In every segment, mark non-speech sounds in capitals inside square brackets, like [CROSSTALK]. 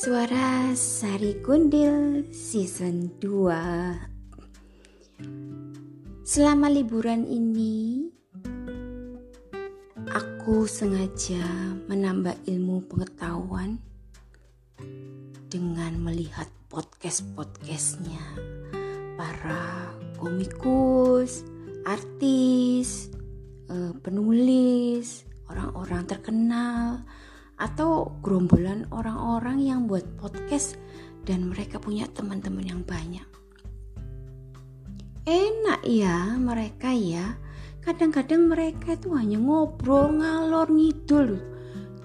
Suara Sari Gundil Season 2 Selama liburan ini Aku sengaja menambah ilmu pengetahuan Dengan melihat podcast-podcastnya Para komikus, artis, eh, penulis, orang-orang terkenal atau gerombolan orang-orang yang buat podcast dan mereka punya teman-teman yang banyak. Enak ya mereka ya. Kadang-kadang mereka itu hanya ngobrol ngalor ngidul.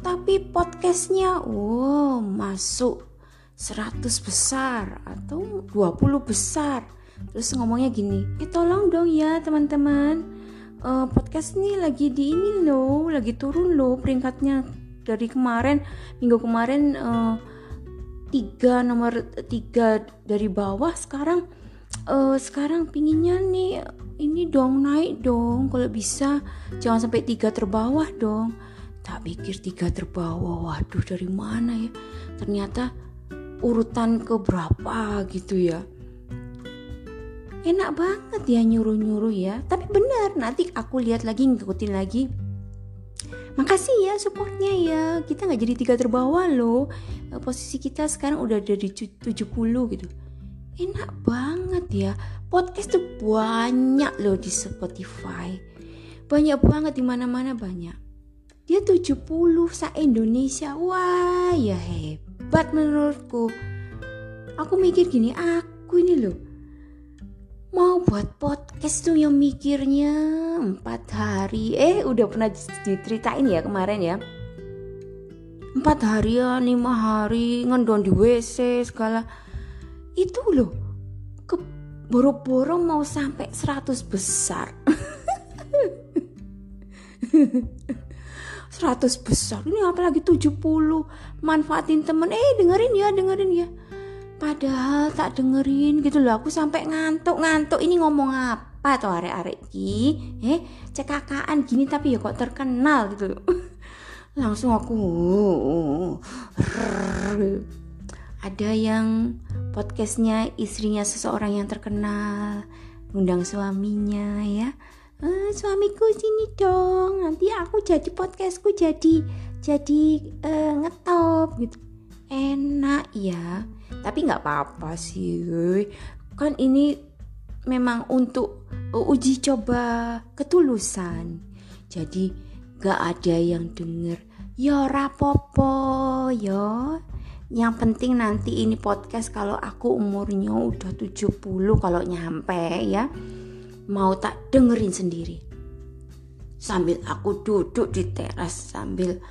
Tapi podcastnya wow masuk 100 besar atau 20 besar. Terus ngomongnya gini, eh tolong dong ya teman-teman. Uh, podcast ini lagi di ini loh, lagi turun loh peringkatnya dari kemarin minggu kemarin uh, tiga nomor tiga dari bawah sekarang uh, sekarang pinginnya nih ini dong naik dong kalau bisa jangan sampai tiga terbawah dong. Tak pikir tiga terbawah waduh dari mana ya? Ternyata urutan ke berapa gitu ya? Enak banget ya nyuruh-nyuruh ya. Tapi benar nanti aku lihat lagi ngikutin lagi makasih ya supportnya ya. Kita nggak jadi tiga terbawah loh. Eh, posisi kita sekarang udah ada di 70 gitu. Enak banget ya. Podcast tuh banyak loh di Spotify. Banyak banget di mana-mana banyak. Dia 70 sa Indonesia. Wah ya hebat menurutku. Aku mikir gini aku ini loh mau buat podcast tuh yang mikirnya empat hari. Eh udah pernah diceritain ya kemarin ya? Empat hari ya lima hari ngendon di WC segala. Itu loh ke boro-boro mau sampai 100 besar. [LAUGHS] 100 besar ini apalagi 70 manfaatin temen. Eh dengerin ya dengerin ya Padahal tak dengerin gitu loh aku sampai ngantuk-ngantuk ini ngomong apa tuh arek-arek ki eh cekakaan gini tapi ya kok terkenal gitu. [LAUGHS] Langsung aku ada yang podcastnya istrinya seseorang yang terkenal undang suaminya ya. Eh, suamiku sini dong nanti aku jadi podcastku jadi jadi uh, ngetop gitu enak ya. Tapi nggak apa-apa sih kan ini memang untuk uji coba ketulusan. Jadi gak ada yang denger. Ya rapopo yo yang penting nanti ini podcast kalau aku umurnya udah 70 kalau nyampe ya mau tak dengerin sendiri. Sambil aku duduk di teras sambil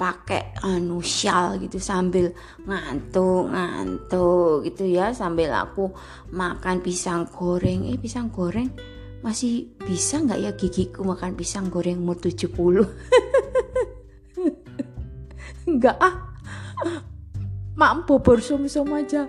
pakai anu shawl gitu sambil ngantuk ngantuk gitu ya sambil aku makan pisang goreng. Eh pisang goreng masih bisa nggak ya gigiku makan pisang goreng umur 70 [LAUGHS] nggak ah. Mak bubur sum-sum aja.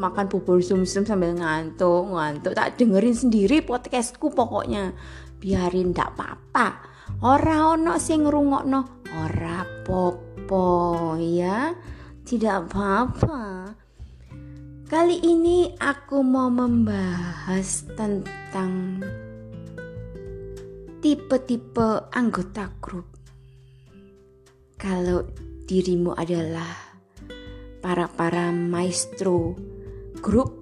Makan bubur sum-sum sambil ngantuk ngantuk. Tak dengerin sendiri podcastku pokoknya. Biarin ndak apa-apa ora ono sing ngrungokno. Ora popo ya. Tidak apa-apa. Kali ini aku mau membahas tentang tipe-tipe anggota grup. Kalau dirimu adalah para-para maestro grup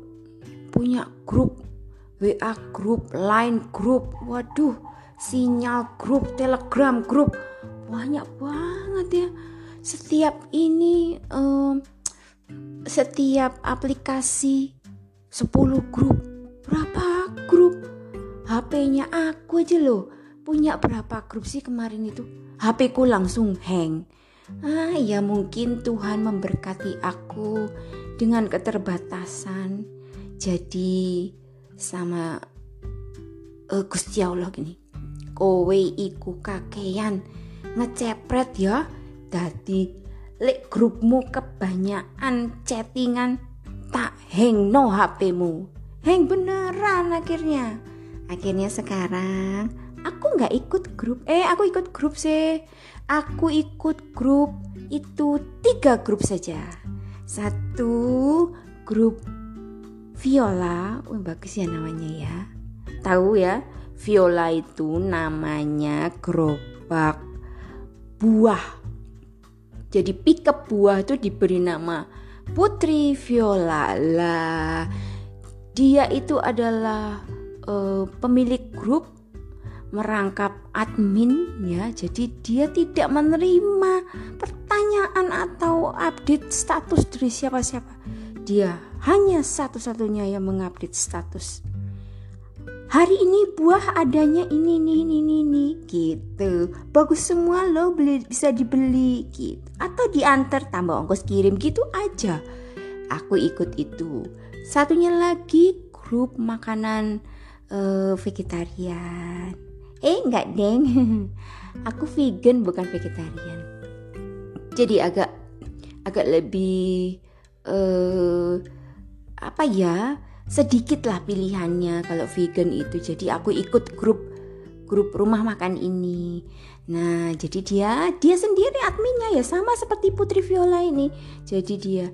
punya grup WA grup, line grup, waduh, sinyal grup, telegram grup, banyak banget ya. Setiap ini um, setiap aplikasi 10 grup. Berapa grup? HP-nya aku aja loh. Punya berapa grup sih kemarin itu? HP ku langsung hang. Ah ya mungkin Tuhan memberkati aku dengan keterbatasan. Jadi sama uh, Gusti Allah gini kowe iku kakean ngecepret ya dadi lek grupmu kebanyakan chattingan tak hang no HPmu hang beneran akhirnya. Akhirnya sekarang aku nggak ikut grup eh aku ikut grup sih. Aku ikut grup itu tiga grup saja. Satu grup Viola, oh, bagus ya namanya ya. Tahu ya, Viola itu namanya gerobak buah. Jadi pickup buah itu diberi nama Putri Viola lah. Dia itu adalah uh, pemilik grup merangkap admin ya. Jadi dia tidak menerima pertanyaan atau update status dari siapa-siapa. Dia hanya satu-satunya yang mengupdate status hari ini buah adanya ini ini ini ini, ini gitu. Bagus semua lo beli bisa dibeli gitu. Atau diantar tambah ongkos kirim gitu aja. Aku ikut itu. Satunya lagi grup makanan uh, vegetarian. Eh enggak deng. [LAUGHS] Aku vegan bukan vegetarian. Jadi agak agak lebih uh, apa ya sedikit lah pilihannya kalau vegan itu. Jadi aku ikut grup grup rumah makan ini. Nah jadi dia dia sendiri adminnya ya sama seperti Putri Viola ini. Jadi dia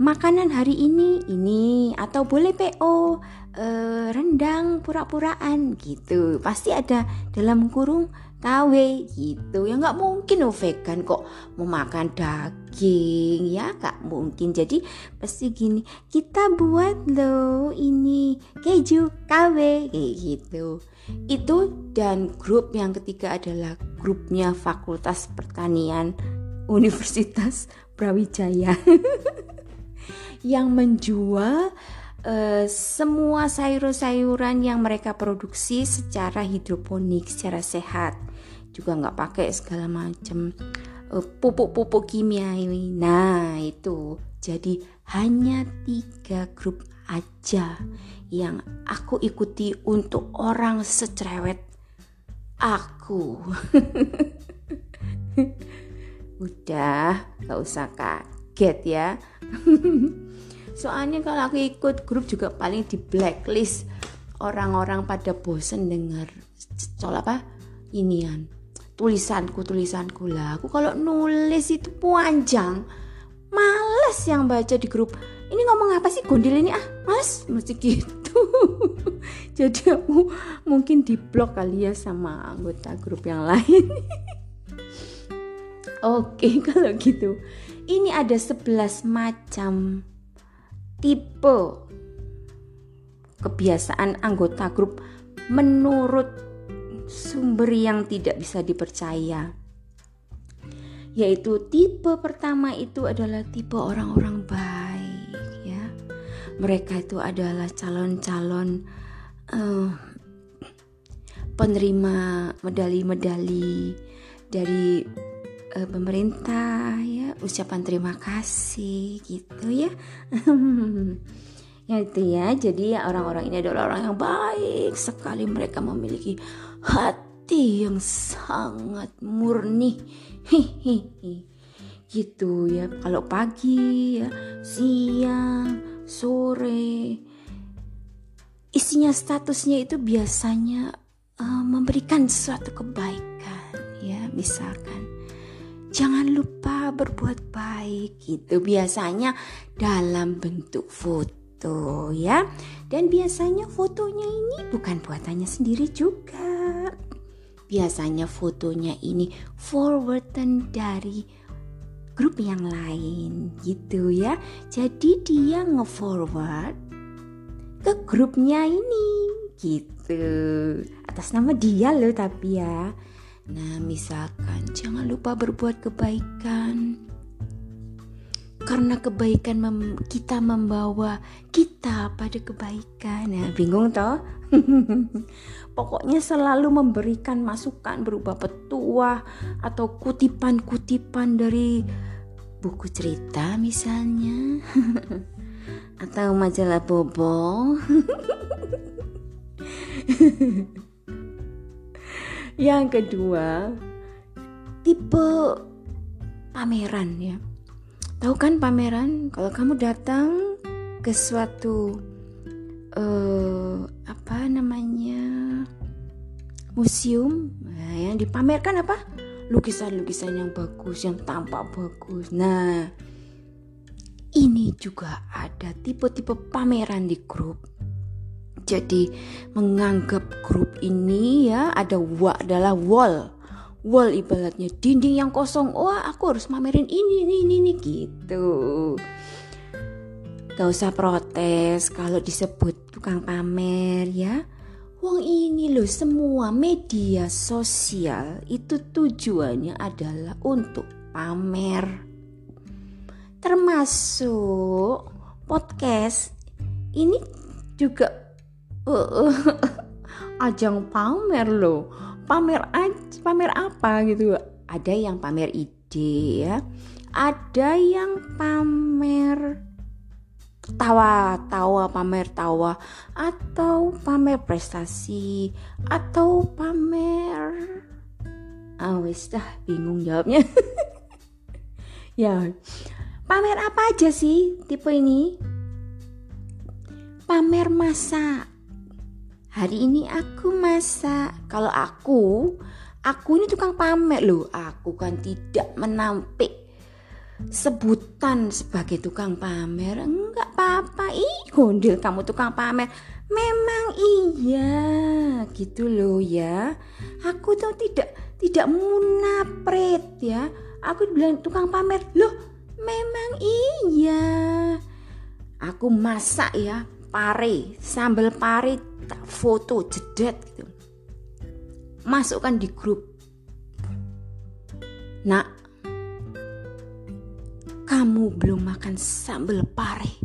makanan hari ini ini atau boleh PO eh, rendang pura-puraan gitu. Pasti ada dalam kurung KW gitu. Ya nggak mungkin oh vegan kok mau makan daging. Ya nggak mungkin. Jadi pasti gini kita buat lo ini keju KW kayak gitu. Itu dan grup yang ketiga adalah grupnya Fakultas Pertanian Universitas Brawijaya. [LAUGHS] Yang menjual uh, semua sayur-sayuran yang mereka produksi secara hidroponik secara sehat juga nggak pakai segala macam uh, pupuk-pupuk kimia ini. Nah itu jadi hanya tiga grup aja yang aku ikuti untuk orang secerewet aku. [LAUGHS] Udah, gak usah kaget ya. [LAUGHS] Soalnya kalau aku ikut grup juga paling di blacklist orang-orang pada bosen dengar soal apa inian tulisanku tulisanku lah. Aku kalau nulis itu panjang males yang baca di grup. Ini ngomong apa sih gondil ini? Ah males mesti gitu. [LAUGHS] Jadi aku mungkin di blok kali ya sama anggota grup yang lain. [LAUGHS] Oke [LAUGHS] kalau gitu. Ini ada 11 macam tipe kebiasaan anggota grup menurut sumber yang tidak bisa dipercaya. Yaitu tipe pertama itu adalah tipe orang-orang baik ya. Mereka itu adalah calon-calon uh, penerima medali-medali dari uh, pemerintah ya, ucapan terima kasih gitu ya. [LAUGHS] ya itu ya jadi orang-orang ini adalah orang yang baik sekali mereka memiliki hati yang sangat murni. Hihihi. Gitu ya kalau pagi ya siang sore. Isinya statusnya itu biasanya uh, memberikan suatu kebaikan ya misalkan. Jangan lupa berbuat baik gitu. Biasanya dalam bentuk foto ya. Dan biasanya fotonya ini bukan buatannya sendiri juga biasanya fotonya ini forwardan dari grup yang lain gitu ya. Jadi dia nge-forward ke grupnya ini gitu. Atas nama dia loh tapi ya. Nah misalkan jangan lupa berbuat kebaikan karena kebaikan mem kita membawa kita pada kebaikan. Nah bingung toh? [LAUGHS] Pokoknya selalu memberikan masukan berupa petuah atau kutipan-kutipan dari buku cerita misalnya. [LAUGHS] Atau majalah bobo [LAUGHS] yang kedua tipe pameran ya Tahu kan pameran kalau kamu datang ke suatu uh, apa namanya museum nah, yang dipamerkan apa lukisan-lukisan yang bagus yang tampak bagus nah ini juga ada tipe-tipe pameran di grup. Jadi menganggap grup ini ya ada wa adalah wall. Wall ibaratnya dinding yang kosong. Wah, aku harus mamerin ini ini ini, ini gitu. Gak usah protes kalau disebut tukang pamer ya. Wong ini loh semua media sosial itu tujuannya adalah untuk pamer. Termasuk podcast ini juga uh, [LAUGHS] uh, ajang pamer loh. Pamer aja, pamer apa gitu. Ada yang pamer ide ya. Ada yang pamer tawa tawa pamer tawa atau pamer prestasi atau pamer ah wis dah bingung jawabnya [LAUGHS] ya pamer apa aja sih tipe ini pamer masak hari ini aku masak. Kalau aku aku ini tukang pamer loh aku kan tidak menampik sebutan sebagai tukang pamer. Enggak apa-apa. Ih gondel kamu tukang pamer. Memang iya. Gitu loh ya. Aku tuh tidak tidak munapret ya. Aku bilang tukang pamer. Loh memang iya. Aku masak ya pare sambal pare tak foto jedet gitu masukkan di grup nak kamu belum makan sambal pare.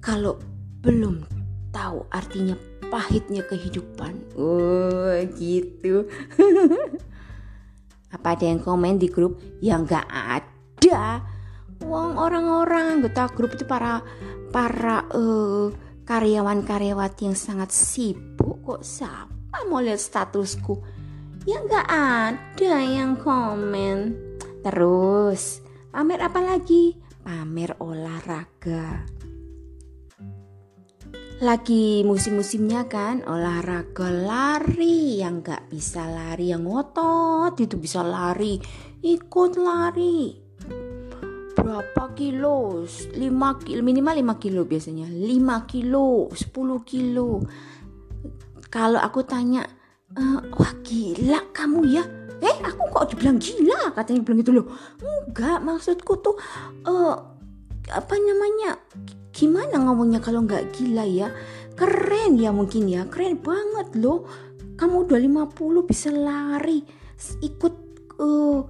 Kalau belum tahu artinya pahitnya kehidupan. Oh, gitu. [LAUGHS] Apa ada yang komen di grup? Ya nggak ada. Wong orang-orang anggota grup itu para para uh, karyawan-karyawati yang sangat sibuk kok siapa mau lihat statusku? Ya nggak ada yang komen. Terus Pamer apa lagi? Pamer olahraga. Lagi musim-musimnya kan olahraga lari yang gak bisa lari yang ngotot itu bisa lari ikut lari berapa kilo? 5 kilo minimal 5 kilo biasanya. 5 kilo 10 kilo. Kalau aku tanya e, wah gila kamu ya? Eh aku kok dibilang gila katanya bilang gitu loh. Enggak maksudku tuh uh, apa namanya gimana ngomongnya kalau nggak gila ya? Keren ya mungkin ya keren banget loh. Kamu udah 50 bisa lari ikut uh,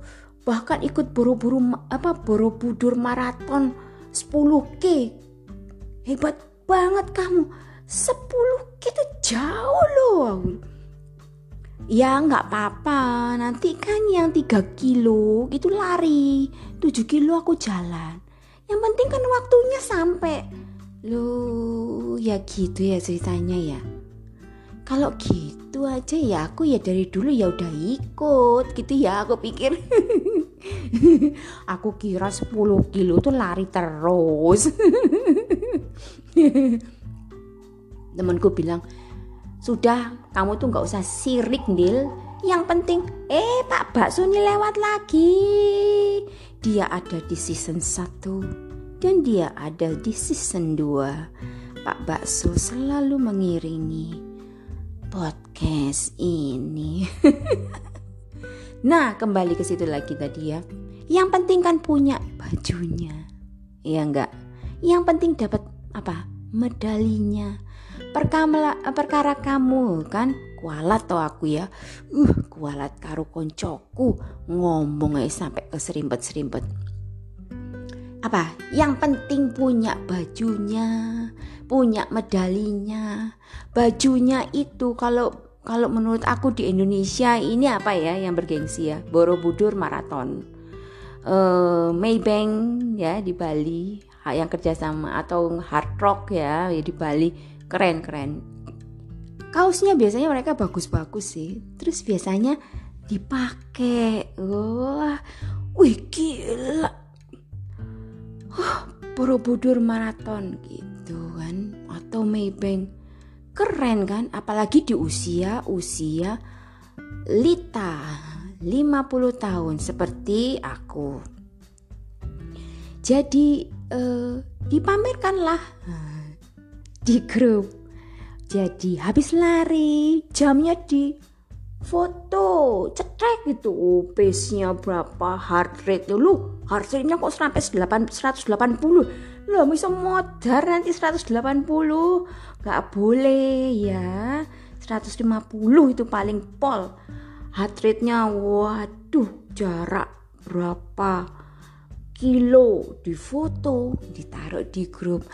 bahkan ikut buru-buru apa borobudur maraton 10k hebat banget kamu 10k itu jauh loh Ya nggak apa-apa, nanti kan yang 3 kilo itu lari, 7 kilo aku jalan. Yang penting kan waktunya sampai. Loh, ya gitu ya ceritanya ya. Kalau gitu aja ya aku ya dari dulu ya udah ikut gitu ya aku pikir. [LAUGHS] aku kira 10 kilo tuh lari terus. [LAUGHS] Temanku bilang, sudah, kamu tuh nggak usah sirik, Nil. Yang penting, eh Pak Bakso ini lewat lagi. Dia ada di season 1 dan dia ada di season 2. Pak Bakso selalu mengiringi podcast ini. [LAUGHS] nah, kembali ke situ lagi tadi ya. Yang penting kan punya bajunya. Ya enggak? Yang penting dapat apa? Medalinya perkara, perkara kamu kan kualat to aku ya uh kualat karo koncoku ngomong aja sampai keserimpet-serimpet apa yang penting punya bajunya punya medalinya. Bajunya itu kalau kalau menurut aku di Indonesia ini apa ya yang bergengsi ya? Borobudur maraton uh, Maybank ya di Bali yang kerjasama atau Hard Rock ya, ya di Bali. Keren keren. Kaosnya biasanya mereka bagus-bagus sih. Terus biasanya dipakai. Wah wih gila. Oh, Borobudur maraton gitu kan. Atau Maybank. Keren kan? Apalagi di usia usia Lita 50 tahun. Seperti aku. Jadi uh, dipamerkanlah di grup. Jadi habis lari jamnya di foto. Cetek gitu. Oh, pace-nya berapa? Heart rate. Lu heart rate-nya kok sampai 180 lo bisa modar nanti 180 nggak boleh ya. 150 itu paling pol. Heart rate-nya waduh jarak berapa kilo? Di foto ditaruh di grup.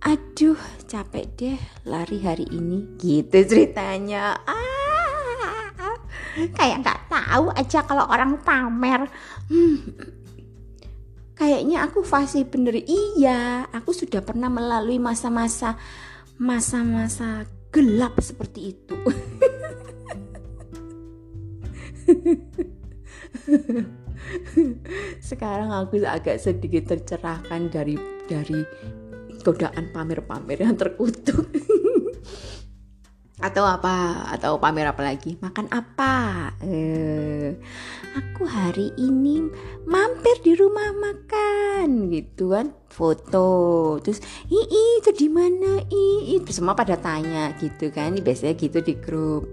Aduh capek deh lari hari ini. Gitu ceritanya. Ah kayak nggak tahu aja kalau orang pamer. Hmm, kayaknya aku fasih bener. Iya aku sudah pernah melalui masa-masa masa-masa gelap seperti itu. [LAUGHS] Sekarang aku agak sedikit tercerahkan dari dari godaan pamer-pamer yang terkutuk [LAUGHS] atau apa? Atau pamer apa lagi? Makan apa? Eh, aku hari ini mampir di rumah makan gitu kan. Foto. Terus ii itu di mana? Ii semua pada tanya gitu kan. Biasanya gitu di grup.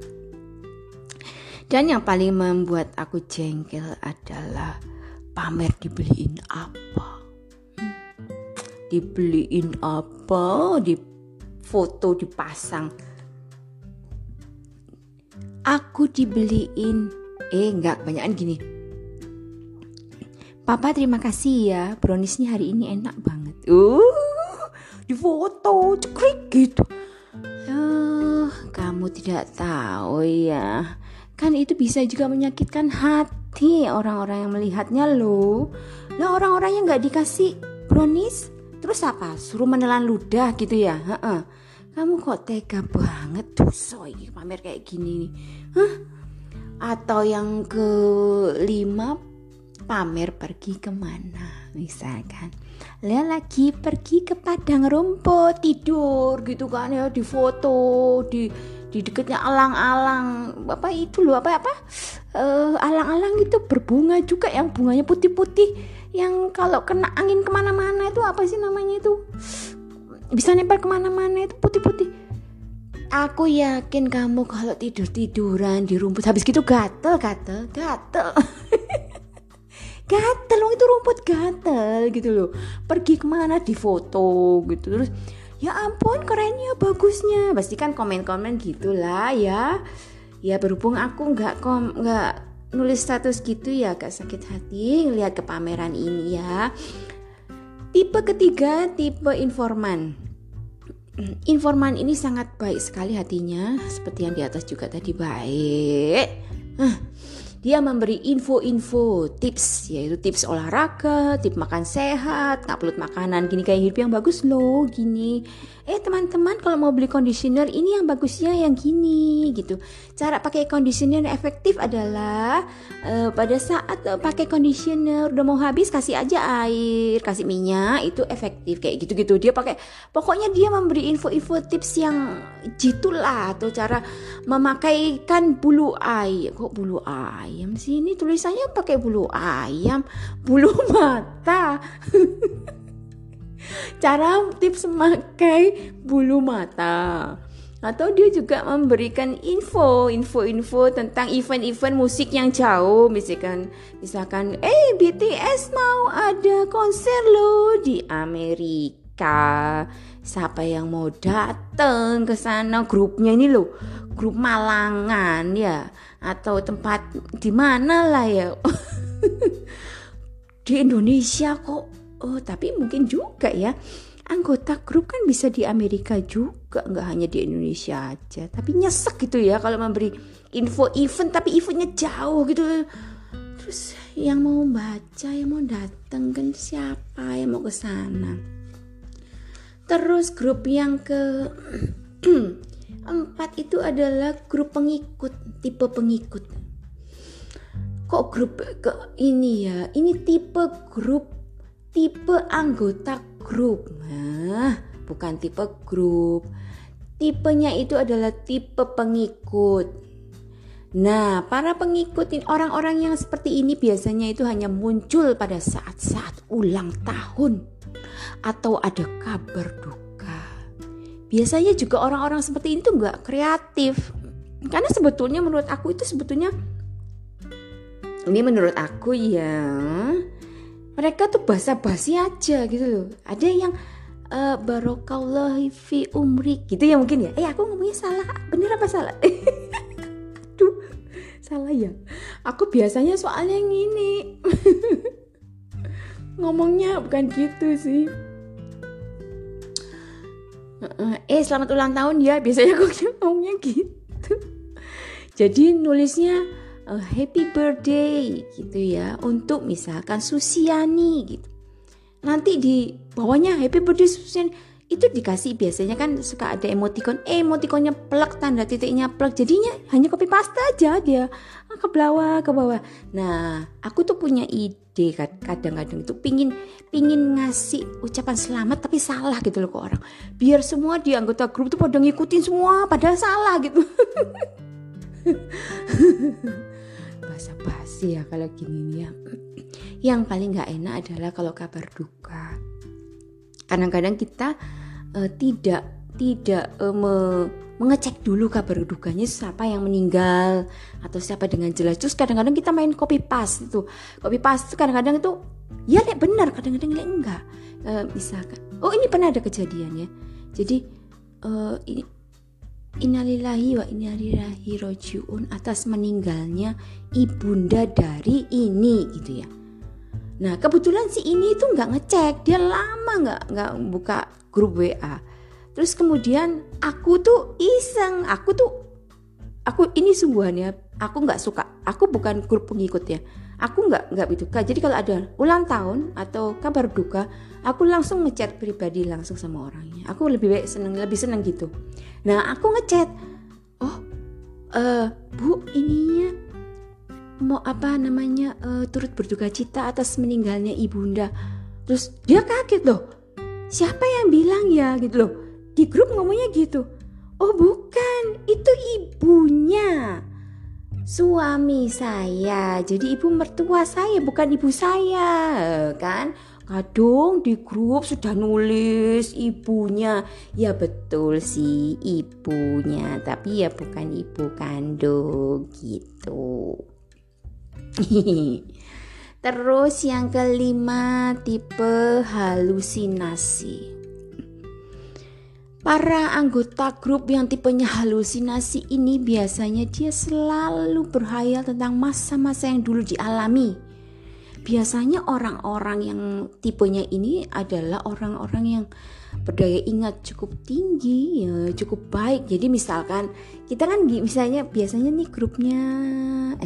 Dan yang paling membuat aku jengkel adalah pamer dibeliin apa? Dibeliin apa? Di foto dipasang aku dibeliin. Eh enggak banyakan gini. Papa terima kasih ya browniesnya hari ini enak banget. Uh di foto cekrik gitu. Uh, kamu tidak tahu ya. Kan itu bisa juga menyakitkan hati orang-orang yang melihatnya loh. Lah orang-orang yang nggak dikasih brownies terus apa? Suruh menelan ludah gitu ya? Heeh. Kamu kok tega banget tuh soy pamer kayak gini nih Hah? atau yang kelima pamer pergi ke mana misalkan. Lihat lagi pergi ke padang rumput tidur gitu kan ya di foto di di dekatnya alang-alang. Apa itu loh apa apa? Uh, alang-alang itu berbunga juga yang bunganya putih-putih. Yang kalau kena angin ke mana-mana itu apa sih namanya itu? Bisa nempel ke mana-mana itu putih-putih aku yakin kamu kalau tidur-tiduran di rumput habis gitu gatel gatel gatel. [LAUGHS] Gatel itu rumput gatel gitu loh. Pergi ke mana? Di foto gitu. Terus ya ampun kerennya bagusnya. Pasti kan komen-komen gitulah ya. Ya berhubung aku nggak kom nggak nulis status gitu ya agak sakit hati lihat ke pameran ini ya. Tipe ketiga, tipe informan. Informan ini sangat baik sekali hatinya, seperti yang di atas juga tadi baik. Dia memberi info-info, tips, yaitu tips olahraga, tips makan sehat, ngupload makanan, gini kayak hidup yang bagus loh, gini eh teman-teman kalau mau beli conditioner ini yang bagusnya yang gini gitu. Cara pakai conditioner yang efektif adalah uh, pada saat uh, pakai conditioner udah mau habis kasih aja air kasih minyak itu efektif kayak gitu-gitu. Dia pakai pokoknya dia memberi info-info tips yang jitulah atau cara memakaikan bulu ayam kok bulu ayam sih? Ini tulisannya pakai bulu ayam? Bulu mata [LAUGHS] cara tips memakai bulu mata. Atau dia juga memberikan info info-info tentang event-event musik yang jauh. Misalkan misalkan eh BTS mau ada konser lo di Amerika. Siapa yang mau datang ke sana grupnya ini loh. Grup Malangan ya. Atau tempat di mana lah ya. [LAUGHS] Di Indonesia kok oh tapi mungkin juga ya. Anggota grup kan bisa di Amerika juga nggak hanya di Indonesia aja. Tapi nyesek gitu ya kalau memberi info event tapi eventnya jauh gitu. Terus yang mau baca yang mau datang kan siapa yang mau ke sana? Terus grup yang ke [CLEARS THROAT] empat itu adalah grup pengikut tipe pengikut. Kok grup ke ini ya? Ini tipe grup tipe anggota grup. Nah, bukan tipe grup. Tipenya itu adalah tipe pengikut. Nah, para pengikut orang-orang yang seperti ini biasanya itu hanya muncul pada saat-saat ulang tahun. atau ada kabar duka. Biasanya juga orang-orang seperti itu nggak kreatif. Karena sebetulnya menurut aku itu sebetulnya ini menurut aku ya mereka tuh basa-basi aja gitu loh. Ada yang uh, barokallahu fi umri gitu ya mungkin ya. Eh aku ngomongnya salah. Bener apa salah? [LAUGHS] Aduh, salah ya. Aku biasanya soalnya yang ini. [LAUGHS] ngomongnya bukan gitu sih eh selamat ulang tahun ya biasanya aku ngomongnya gitu jadi nulisnya uh, happy birthday gitu ya untuk misalkan Susiani gitu. Nanti di bawahnya happy birthday Susiani itu dikasih biasanya kan suka ada emoticon eh, emoticonnya plek tanda titiknya plek jadinya hanya copy paste aja dia ah, ke bawah ke bawah. Nah aku tuh punya ide kadang-kadang itu pingin pingin ngasih ucapan selamat tapi salah gitu loh ke orang. Biar semua di anggota grup tuh pada ngikutin semua padahal salah gitu [LAUGHS] bahasa basi ya kalau gini ya. Yang paling nggak enak adalah kalau kabar duka. Kadang-kadang kita uh, tidak tidak uh, me, mengecek dulu kabar dukanya siapa yang meninggal atau siapa dengan jelas. Terus kadang-kadang kita main copy paste itu copy paste itu kadang-kadang itu ya lek benar kadang-kadang lek enggak. Uh, misalkan oh ini pernah ada kejadian ya. Jadi uh, ini Innalillahi wa innalillahi rojiun atas meninggalnya ibunda dari ini gitu ya. Nah kebetulan si ini itu nggak ngecek, dia lama nggak nggak buka grup WA. Terus kemudian aku tuh iseng, aku tuh aku ini sungguhannya aku nggak suka, aku bukan grup pengikut ya. Aku nggak nggak itu Jadi kalau ada ulang tahun atau kabar duka, aku langsung ngechat pribadi langsung sama orangnya. Aku lebih baik seneng lebih seneng gitu. Nah aku ngechat, oh uh, bu ininya mau apa namanya uh, turut berduka cita atas meninggalnya ibunda. Terus dia kaget loh. Siapa yang bilang ya gitu loh. Di grup ngomongnya gitu. Oh bukan. Itu ibunya. Suami saya. Jadi ibu mertua saya bukan ibu saya kan kadung di grup sudah nulis ibunya ya betul sih ibunya tapi ya bukan ibu kandung gitu [LAUGHS] Terus yang kelima tipe halusinasi. Para anggota grup yang tipenya halusinasi ini biasanya dia selalu berhayal tentang masa-masa yang dulu dialami. Biasanya orang-orang yang tipenya ini adalah orang-orang yang berdaya ingat cukup tinggi ya cukup baik. Jadi misalkan kita kan misalnya biasanya nih grupnya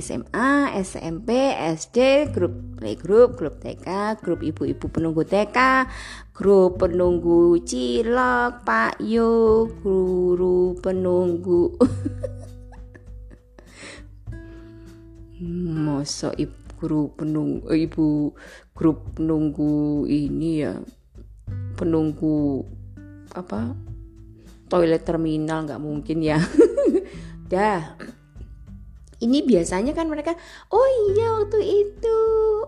SMA SMP SD grup playgroup grup TK grup ibu-ibu penunggu TK grup penunggu cilok Pak Yo guru penunggu. [LAUGHS] Masa ibu guru penunggu ibu grup penunggu ini ya penunggu apa toilet terminal nggak mungkin ya. [LAUGHS] Dah ini biasanya kan mereka oh iya waktu itu.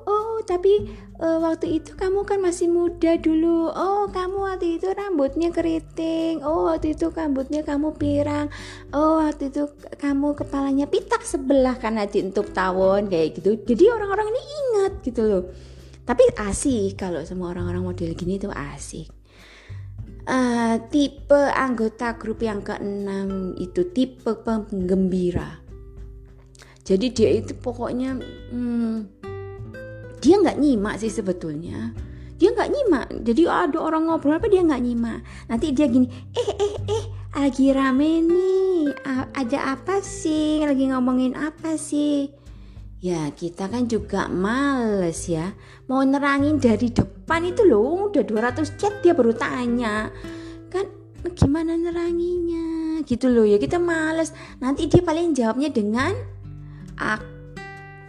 Oh tapi uh, waktu itu kamu kan masih muda dulu. Oh kamu waktu itu rambutnya keriting. Oh waktu itu rambutnya kamu pirang. Oh waktu itu kamu kepalanya pitak sebelah karena dientup tawon kayak gitu. Jadi orang-orang ini ingat gitu loh. Tapi asik kalau semua orang-orang model gini tuh asik. Uh, tipe anggota grup yang keenam itu tipe penggembira jadi dia itu pokoknya hmm, dia nggak nyimak sih sebetulnya. Dia nggak nyimak. Jadi ada orang ngobrol apa dia nggak nyimak. Nanti dia gini eh eh eh lagi rame nih. Ada apa sih? Lagi ngomongin apa sih? Ya kita kan juga males ya. Mau nerangin dari depan itu loh Udah 200 chat dia baru tanya. Kan gimana neranginya? Gitu loh ya kita males. Nanti dia paling jawabnya dengan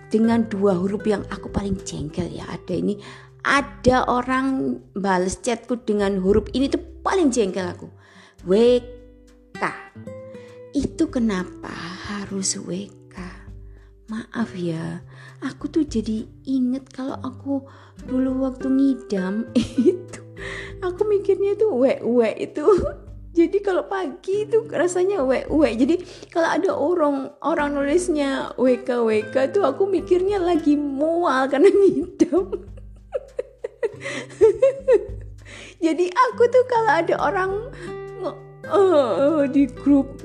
Dengan dua huruf yang aku paling jengkel ya Ada ini. Ada orang bales chatku dengan huruf ini tuh paling jengkel aku. WK Itu kenapa harus WK Maaf ya, aku tuh jadi inget kalau aku dulu waktu ngidam [LAUGHS] itu aku mikirnya itu we-we itu jadi kalau pagi itu rasanya we-we jadi kalau ada orang orang nulisnya WK WK tuh aku mikirnya lagi mual karena [LAUGHS] ngidam. Jadi aku tuh kalau ada orang uh, di grup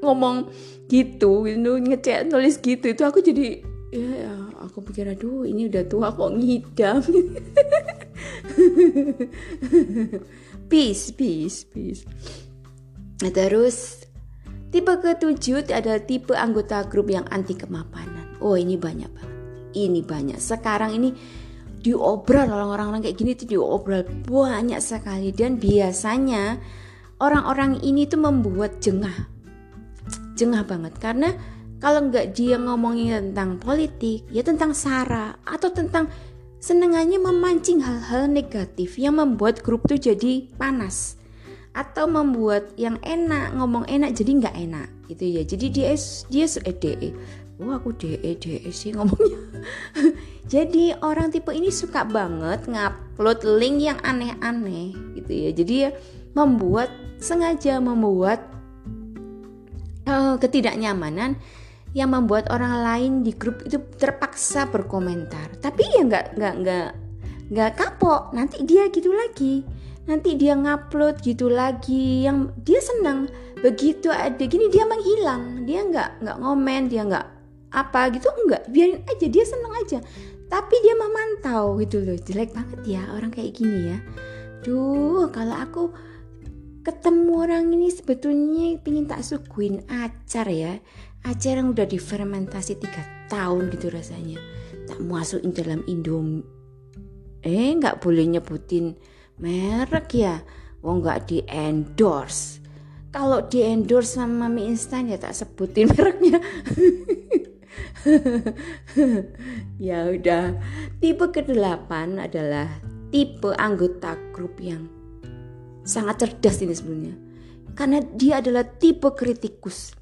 ngomong gitu gitu ngechat nulis gitu itu aku jadi ya, ya aku pikir aduh ini udah tua kok ngidam [LAUGHS] peace peace peace. Nah, terus tipe ketujuh adalah tipe anggota grup yang anti kemapanan. Oh ini banyak banget. Ini banyak. Sekarang ini diobrol orang-orang kayak gini tuh diobrol banyak sekali. Dan biasanya orang-orang ini tuh membuat jengah. Jengah banget. Karena kalau nggak dia ngomongin tentang politik ya tentang sara atau tentang senengannya memancing hal-hal negatif yang membuat grup tuh jadi panas. Atau membuat yang enak ngomong enak jadi nggak enak gitu ya. Jadi dia dia eh, de oh aku de de sih ngomongnya. [LAUGHS] Jadi orang tipe ini suka banget ngupload link yang aneh-aneh gitu ya. Jadi ya membuat sengaja membuat uh, ketidaknyamanan yang membuat orang lain di grup itu terpaksa berkomentar. Tapi ya nggak nggak nggak nggak kapok. Nanti dia gitu lagi. Nanti dia ngupload gitu lagi. Yang dia senang. Begitu ada gini dia menghilang. Dia nggak nggak ngomen. Dia nggak apa gitu nggak. Biarin aja dia senang aja. Tapi dia memantau gitu loh. Jelek banget ya orang kayak gini ya. Duh kalau aku ketemu orang ini sebetulnya pingin tak suguin acar ya acar yang udah difermentasi tiga tahun gitu rasanya. Tak masukin dalam indom eh nggak boleh nyebutin merek ya. Wong nggak di endorse. Kalau di endorse sama mie instan ya tak sebutin [LAUGHS] mereknya. [LAUGHS] Ya udah. Tipe kedelapan adalah tipe anggota grup yang sangat cerdas ini sebenarnya. Karena dia adalah tipe kritikus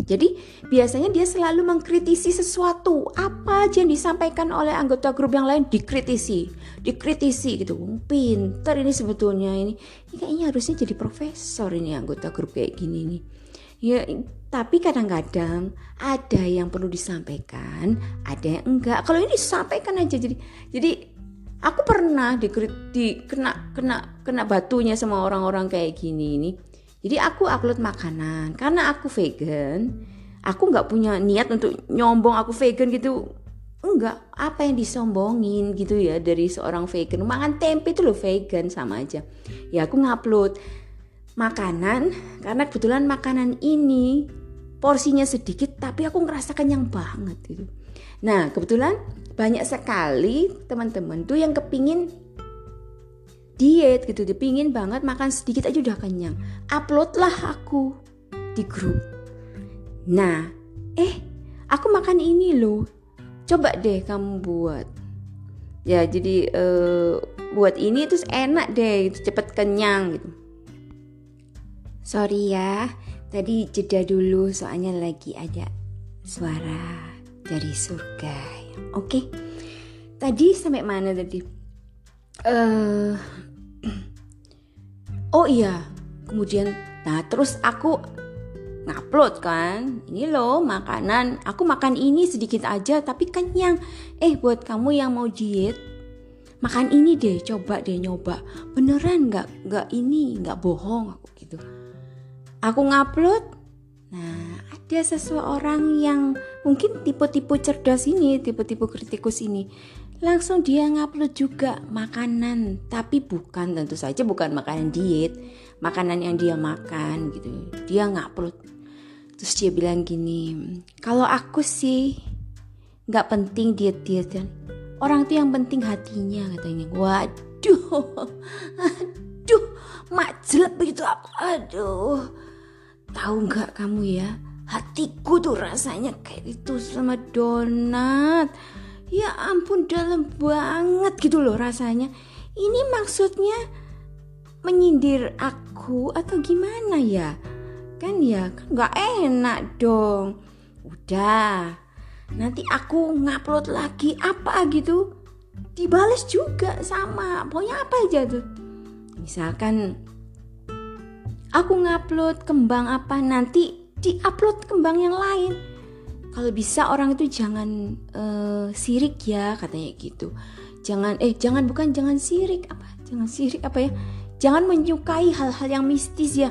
jadi biasanya dia selalu mengkritisi sesuatu apa aja yang disampaikan oleh anggota grup yang lain dikritisi, dikritisi gitu. Pinter ini sebetulnya ini, ini kayaknya harusnya jadi profesor ini anggota grup kayak gini nih. Ya, tapi kadang-kadang ada yang perlu disampaikan, ada yang enggak. Kalau ini disampaikan aja jadi jadi aku pernah di, di kena kena kena batunya sama orang-orang kayak gini ini jadi aku upload makanan. Karena aku vegan aku nggak punya niat untuk nyombong aku vegan gitu. Enggak apa yang disombongin gitu ya dari seorang vegan? Makan tempe itu loh vegan sama aja. Ya aku ngupload makanan karena kebetulan makanan ini porsinya sedikit tapi aku ngerasa kenyang banget gitu. Nah kebetulan banyak sekali teman-teman tuh yang kepingin diet gitu dipingin banget makan sedikit aja udah kenyang uploadlah aku di grup nah eh aku makan ini loh coba deh kamu buat ya jadi uh, buat ini terus enak deh gitu, cepet kenyang gitu sorry ya tadi jeda dulu soalnya lagi ada suara dari surga Oke. Okay? Tadi sampai mana tadi? Uh, [CLEARS THROAT] oh iya, kemudian nah terus aku ngupload kan. Ini loh makanan. Aku makan ini sedikit aja tapi kenyang. Eh buat kamu yang mau diet makan ini deh. Coba deh nyoba. Beneran nggak nggak ini nggak bohong aku gitu. Aku ngupload. Nah ada seseorang yang mungkin tipe-tipe cerdas ini, tipe-tipe kritikus ini, langsung dia ngupload juga makanan, tapi bukan tentu saja bukan makanan diet, makanan yang dia makan gitu. Dia ngupload. Terus dia bilang gini, kalau aku sih nggak penting diet-dietan. Orang tuh yang penting hatinya katanya. Waduh, [LAUGHS] aduh, mak jelek begitu aku. Aduh, tahu nggak kamu ya? hatiku tuh rasanya kayak itu sama donat ya ampun dalam banget gitu loh rasanya. Ini maksudnya menyindir aku atau gimana ya? Kan ya kan nggak enak dong. Udah nanti aku ngupload lagi apa gitu? Dibales juga sama pokoknya apa aja tuh. Misalkan aku ngupload kembang apa nanti diupload kembang yang lain kalau bisa orang itu jangan uh, sirik ya katanya gitu. Jangan eh jangan bukan jangan sirik apa? Jangan sirik apa ya? Jangan menyukai hal-hal yang mistis ya.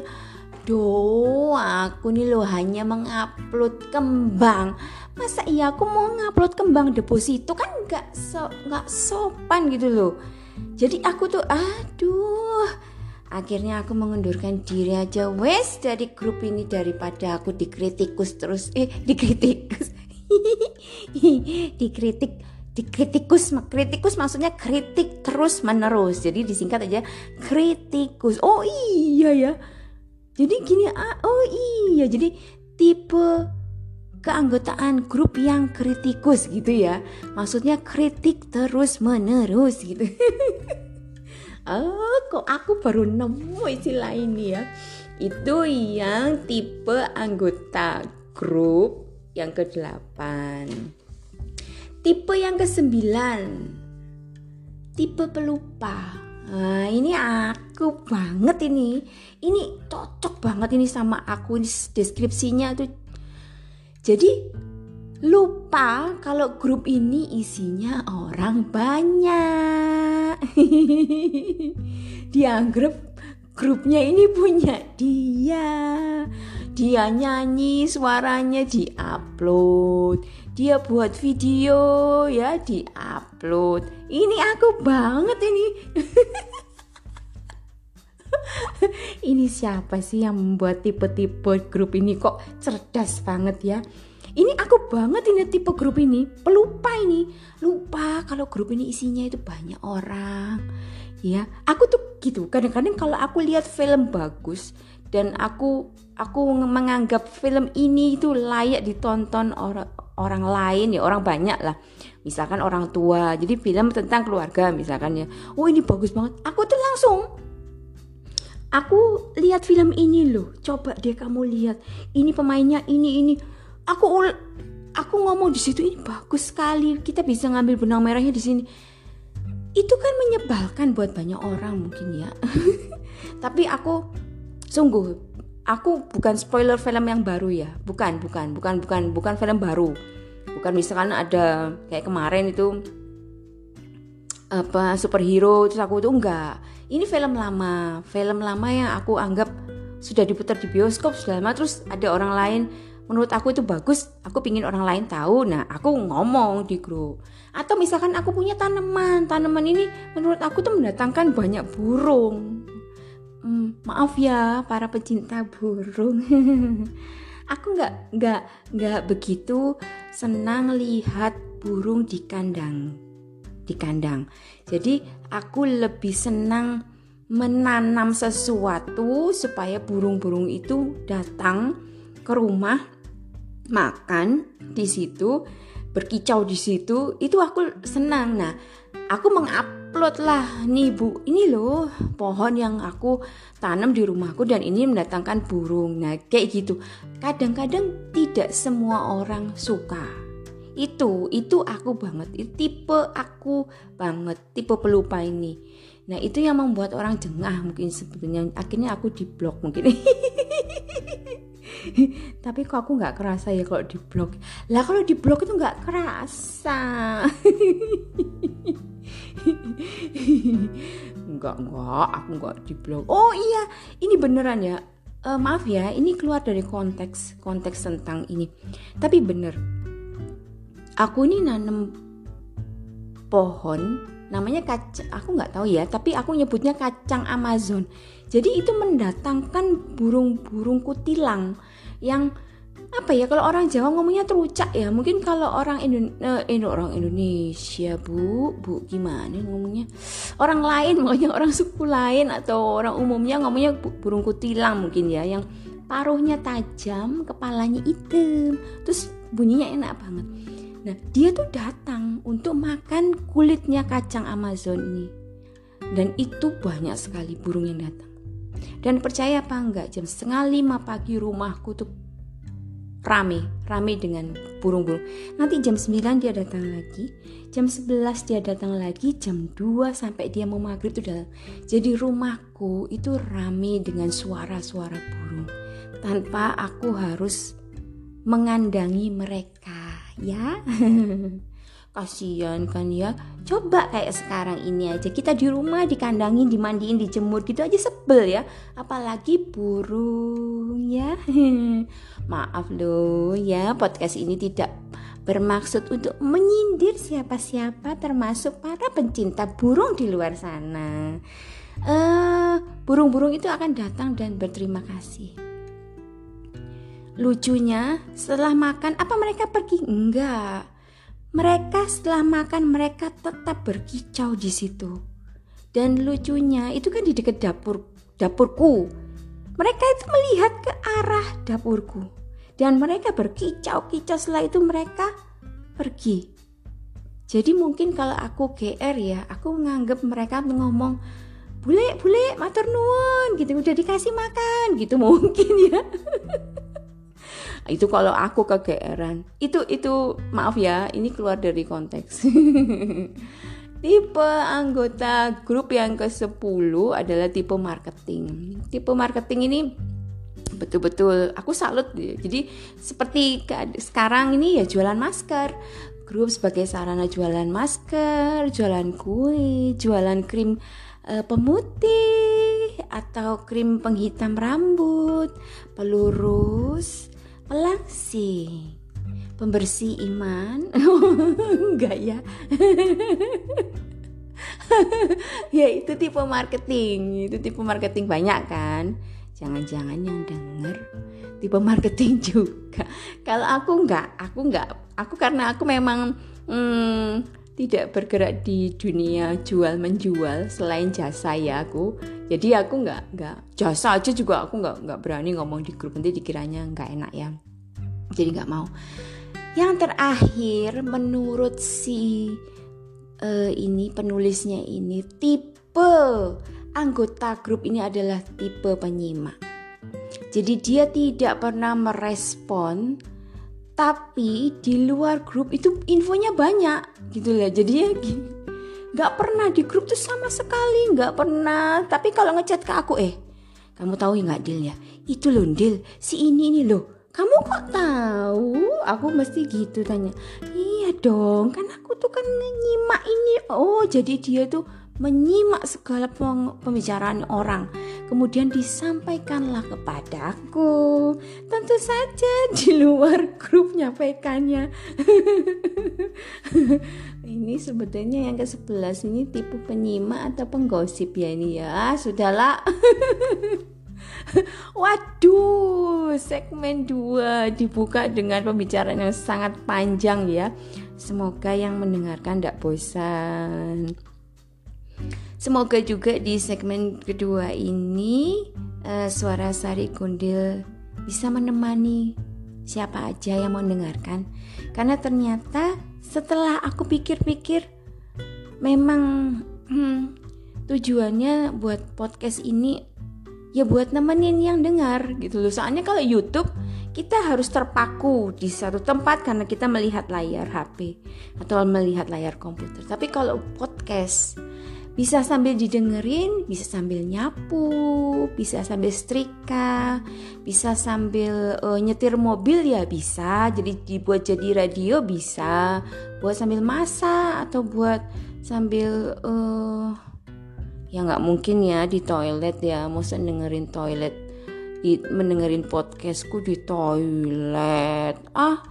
Duh, aku nih loh hanya mengupload kembang. Masa iya aku mau ngupload kembang deposito? Kan nggak so, nggak sopan gitu loh. Jadi aku tuh aduh akhirnya aku mengundurkan diri aja. Wes dari grup ini daripada aku dikritikus terus. Eh dikritikus. [LAUGHS] Dikritik dikritikus. Kritikus maksudnya kritik terus menerus. Jadi disingkat aja kritikus. Oh iya ya. Jadi gini ah, oh iya. Jadi tipe keanggotaan grup yang kritikus gitu ya. Maksudnya kritik terus menerus gitu [LAUGHS] oh kok aku baru nemu istilah ini ya? Itu yang tipe anggota grup yang ke-8 tipe yang ke-9 tipe pelupa. Nah, ini aku banget ini. Ini cocok banget ini sama aku. Ini deskripsinya tuh jadi lupa kalau grup ini isinya orang banyak. [LAUGHS] Dianggap grupnya ini punya dia. Dia nyanyi, suaranya diupload. Dia buat video ya diupload. Ini aku banget ini. [LAUGHS] ini siapa sih yang membuat tipe-tipe grup ini kok cerdas banget ya? Ini aku banget ini tipe grup ini pelupa ini. Lupa kalau grup ini isinya itu banyak orang ya. Aku tuh gitu kadang-kadang kalau aku lihat film bagus dan aku aku menganggap film ini itu layak ditonton orang orang lain ya orang banyak lah. Misalkan orang tua jadi film tentang keluarga misalkan ya. Oh ini bagus banget. Aku tuh langsung aku lihat film ini loh. Coba deh kamu lihat. Ini pemainnya ini ini aku aku ngomong di situ ini bagus sekali kita bisa ngambil benang merahnya di sini. Itu kan menyebalkan buat banyak orang mungkin ya. [LAUGHS] Tapi aku sungguh aku bukan spoiler film yang baru ya. Bukan bukan bukan bukan bukan film baru. Bukan misalkan ada kayak kemarin itu apa superhero terus aku tuh enggak. Ini film lama film lama yang aku anggap sudah diputar di bioskop sudah lama terus ada orang lain menurut aku itu bagus aku pingin orang lain tahu. Nah aku ngomong di grup. Atau misalkan aku punya tanaman tanaman ini menurut aku tuh mendatangkan banyak burung. Hmm, maaf ya para pecinta burung. [LAUGHS] Aku nggak nggak nggak begitu senang lihat burung di kandang di kandang. Jadi aku lebih senang menanam sesuatu supaya burung-burung itu datang ke rumah makan di situ, berkicau di situ, itu aku senang. Nah, aku mengupload lah nih bu, ini loh pohon yang aku tanam di rumahku dan ini mendatangkan burung. Nah, kayak gitu. Kadang-kadang tidak semua orang suka. Itu, itu aku banget. Itu tipe aku banget, tipe pelupa ini. Nah, itu yang membuat orang jengah mungkin sebetulnya. Akhirnya aku diblok mungkin. [LAUGHS] [LAUGHS] tapi kok aku nggak kerasa ya kalau di blog lah kalau di blog itu nggak kerasa. [LAUGHS] Enggak enggak aku nggak di blog oh iya. Ini beneran ya. Uh, maaf ya. Ini keluar dari konteks konteks tentang ini. Tapi bener. Aku ini nanem pohon. Namanya kacang aku nggak tahu ya. Tapi aku nyebutnya kacang Amazon. Jadi itu mendatangkan burung-burung kutilang yang apa ya kalau orang Jawa ngomongnya terucak ya. Mungkin kalau orang Indo eh, orang Indonesia bu bu gimana ngomongnya? Orang lain makanya orang suku lain atau orang umumnya ngomongnya burung kutilang mungkin ya yang paruhnya tajam kepalanya hitam terus bunyinya enak banget. Nah dia tuh datang untuk makan kulitnya kacang Amazon ini. Dan itu banyak sekali burung yang datang dan percaya apa enggak jam setengah lima pagi rumahku tuh rame, rame dengan burung-burung. Nanti jam 9 dia datang lagi, jam 11 dia datang lagi, jam 2 sampai dia mau maghrib itu udah. Jadi rumahku itu rame dengan suara-suara burung tanpa aku harus mengandangi mereka, ya. [LAUGHS] kasihan kan ya. Coba kayak sekarang ini aja. Kita di rumah dikandangin dimandiin dijemur gitu aja sebel ya. Apalagi burung ya. [LAUGHS] Maaf loh ya podcast ini tidak bermaksud untuk menyindir siapa-siapa termasuk para pencinta burung di luar sana. Uh, burung-burung itu akan datang dan berterima kasih. Lucunya setelah makan apa mereka pergi? Enggak mereka setelah makan mereka tetap berkicau di situ. Dan lucunya itu kan di dekat dapur dapurku. Mereka itu melihat ke arah dapurku. Dan mereka berkicau-kicau setelah itu mereka pergi. Jadi mungkin kalau aku GR ya, aku menganggap mereka ngomong bule bule matur nuwun gitu udah dikasih makan gitu [LAUGHS] mungkin ya itu kalau aku kegeeran. Itu itu maaf ya ini keluar dari konteks. [LAUGHS] Tipe anggota grup yang ke-10 adalah tipe marketing. Tipe marketing ini betul-betul aku salut jadi seperti sekarang ini ya jualan masker. Grup sebagai sarana jualan masker jualan kue jualan krim e, pemutih atau krim penghitam rambut pelurus Pelangsing Pembersih iman. [LAUGHS] Enggak ya. [LAUGHS] Ya itu tipe marketing. Itu tipe marketing banyak kan. Jangan-jangan yang denger Tipe marketing juga. Kalau aku enggak. Aku enggak. Aku karena aku memang hmm, Tidak bergerak di dunia jual menjual Selain jasa ya aku. Jadi aku nggak nggak jasa aja juga aku nggak nggak berani ngomong di grup. Nanti dikiranya nggak enak ya. Jadi nggak mau. Yang terakhir menurut si uh, ini penulisnya ini tipe anggota grup ini adalah tipe penyimak. Jadi dia tidak pernah merespon tapi di luar grup itu infonya banyak gitu ya jadi ya gini nggak pernah di grup tuh sama sekali nggak pernah. Tapi kalau ngechat ke aku eh kamu tahu ya nggak Dil ya? Itu loh Dil si ini ini loh. Kamu kok tahu? Aku mesti gitu tanya. Iya dong kan aku tuh kan nyimak ini. Oh jadi dia tuh menyimak segala pembicaraan orang kemudian disampaikanlah kepadaku tentu saja [LAUGHS] di luar grup nyampaikannya [LAUGHS] ini sebetulnya yang ke sebelas ini tipe penyimak atau penggosip ya ini ya sudahlah [LAUGHS] Waduh, segmen 2 dibuka dengan pembicaraan yang sangat panjang ya. Semoga yang mendengarkan tidak bosan. Semoga juga di segmen kedua ini uh, suara Sari Gundil bisa menemani siapa aja yang mau dengarkan. Karena ternyata setelah aku pikir-pikir memang hmm, tujuannya buat podcast ini ya buat nemenin yang dengar gitu loh. Soalnya kalau YouTube kita harus terpaku di satu tempat karena kita melihat layar HP atau melihat layar komputer. Tapi kalau podcast bisa sambil didengerin, bisa sambil nyapu, bisa sambil setrika, bisa sambil uh, nyetir mobil ya bisa. Jadi dibuat jadi radio bisa, buat sambil masak atau buat sambil uh, ya nggak mungkin ya di toilet ya, masa dengerin toilet, di mendengerin podcastku di toilet. Ah,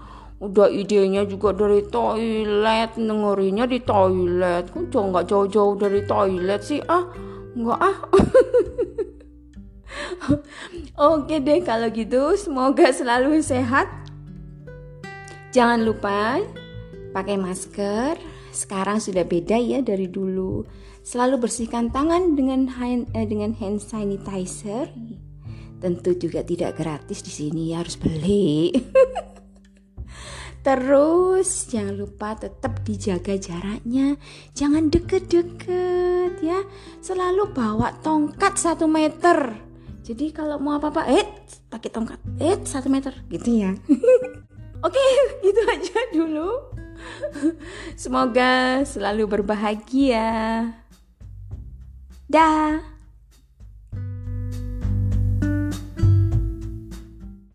udah idenya juga dari toilet dengerinnya di toilet. Kok nggak jauh-jauh dari toilet sih? Ah nggak ah. [LAUGHS] Oke deh kalau gitu semoga selalu sehat. Jangan lupa pakai masker. Sekarang sudah beda ya dari dulu. Selalu bersihkan tangan dengan hand, eh, dengan hand sanitizer. Tentu juga tidak gratis di sini ya harus beli [LAUGHS] Terus jangan lupa tetap dijaga jaraknya, jangan deket-deket ya. Selalu bawa tongkat satu meter. jadi kalau mau apa-apa eh pakai tongkat. Eh satu meter gitu ya. [LAUGHS] Oke gitu aja dulu. Semoga selalu berbahagia. Dah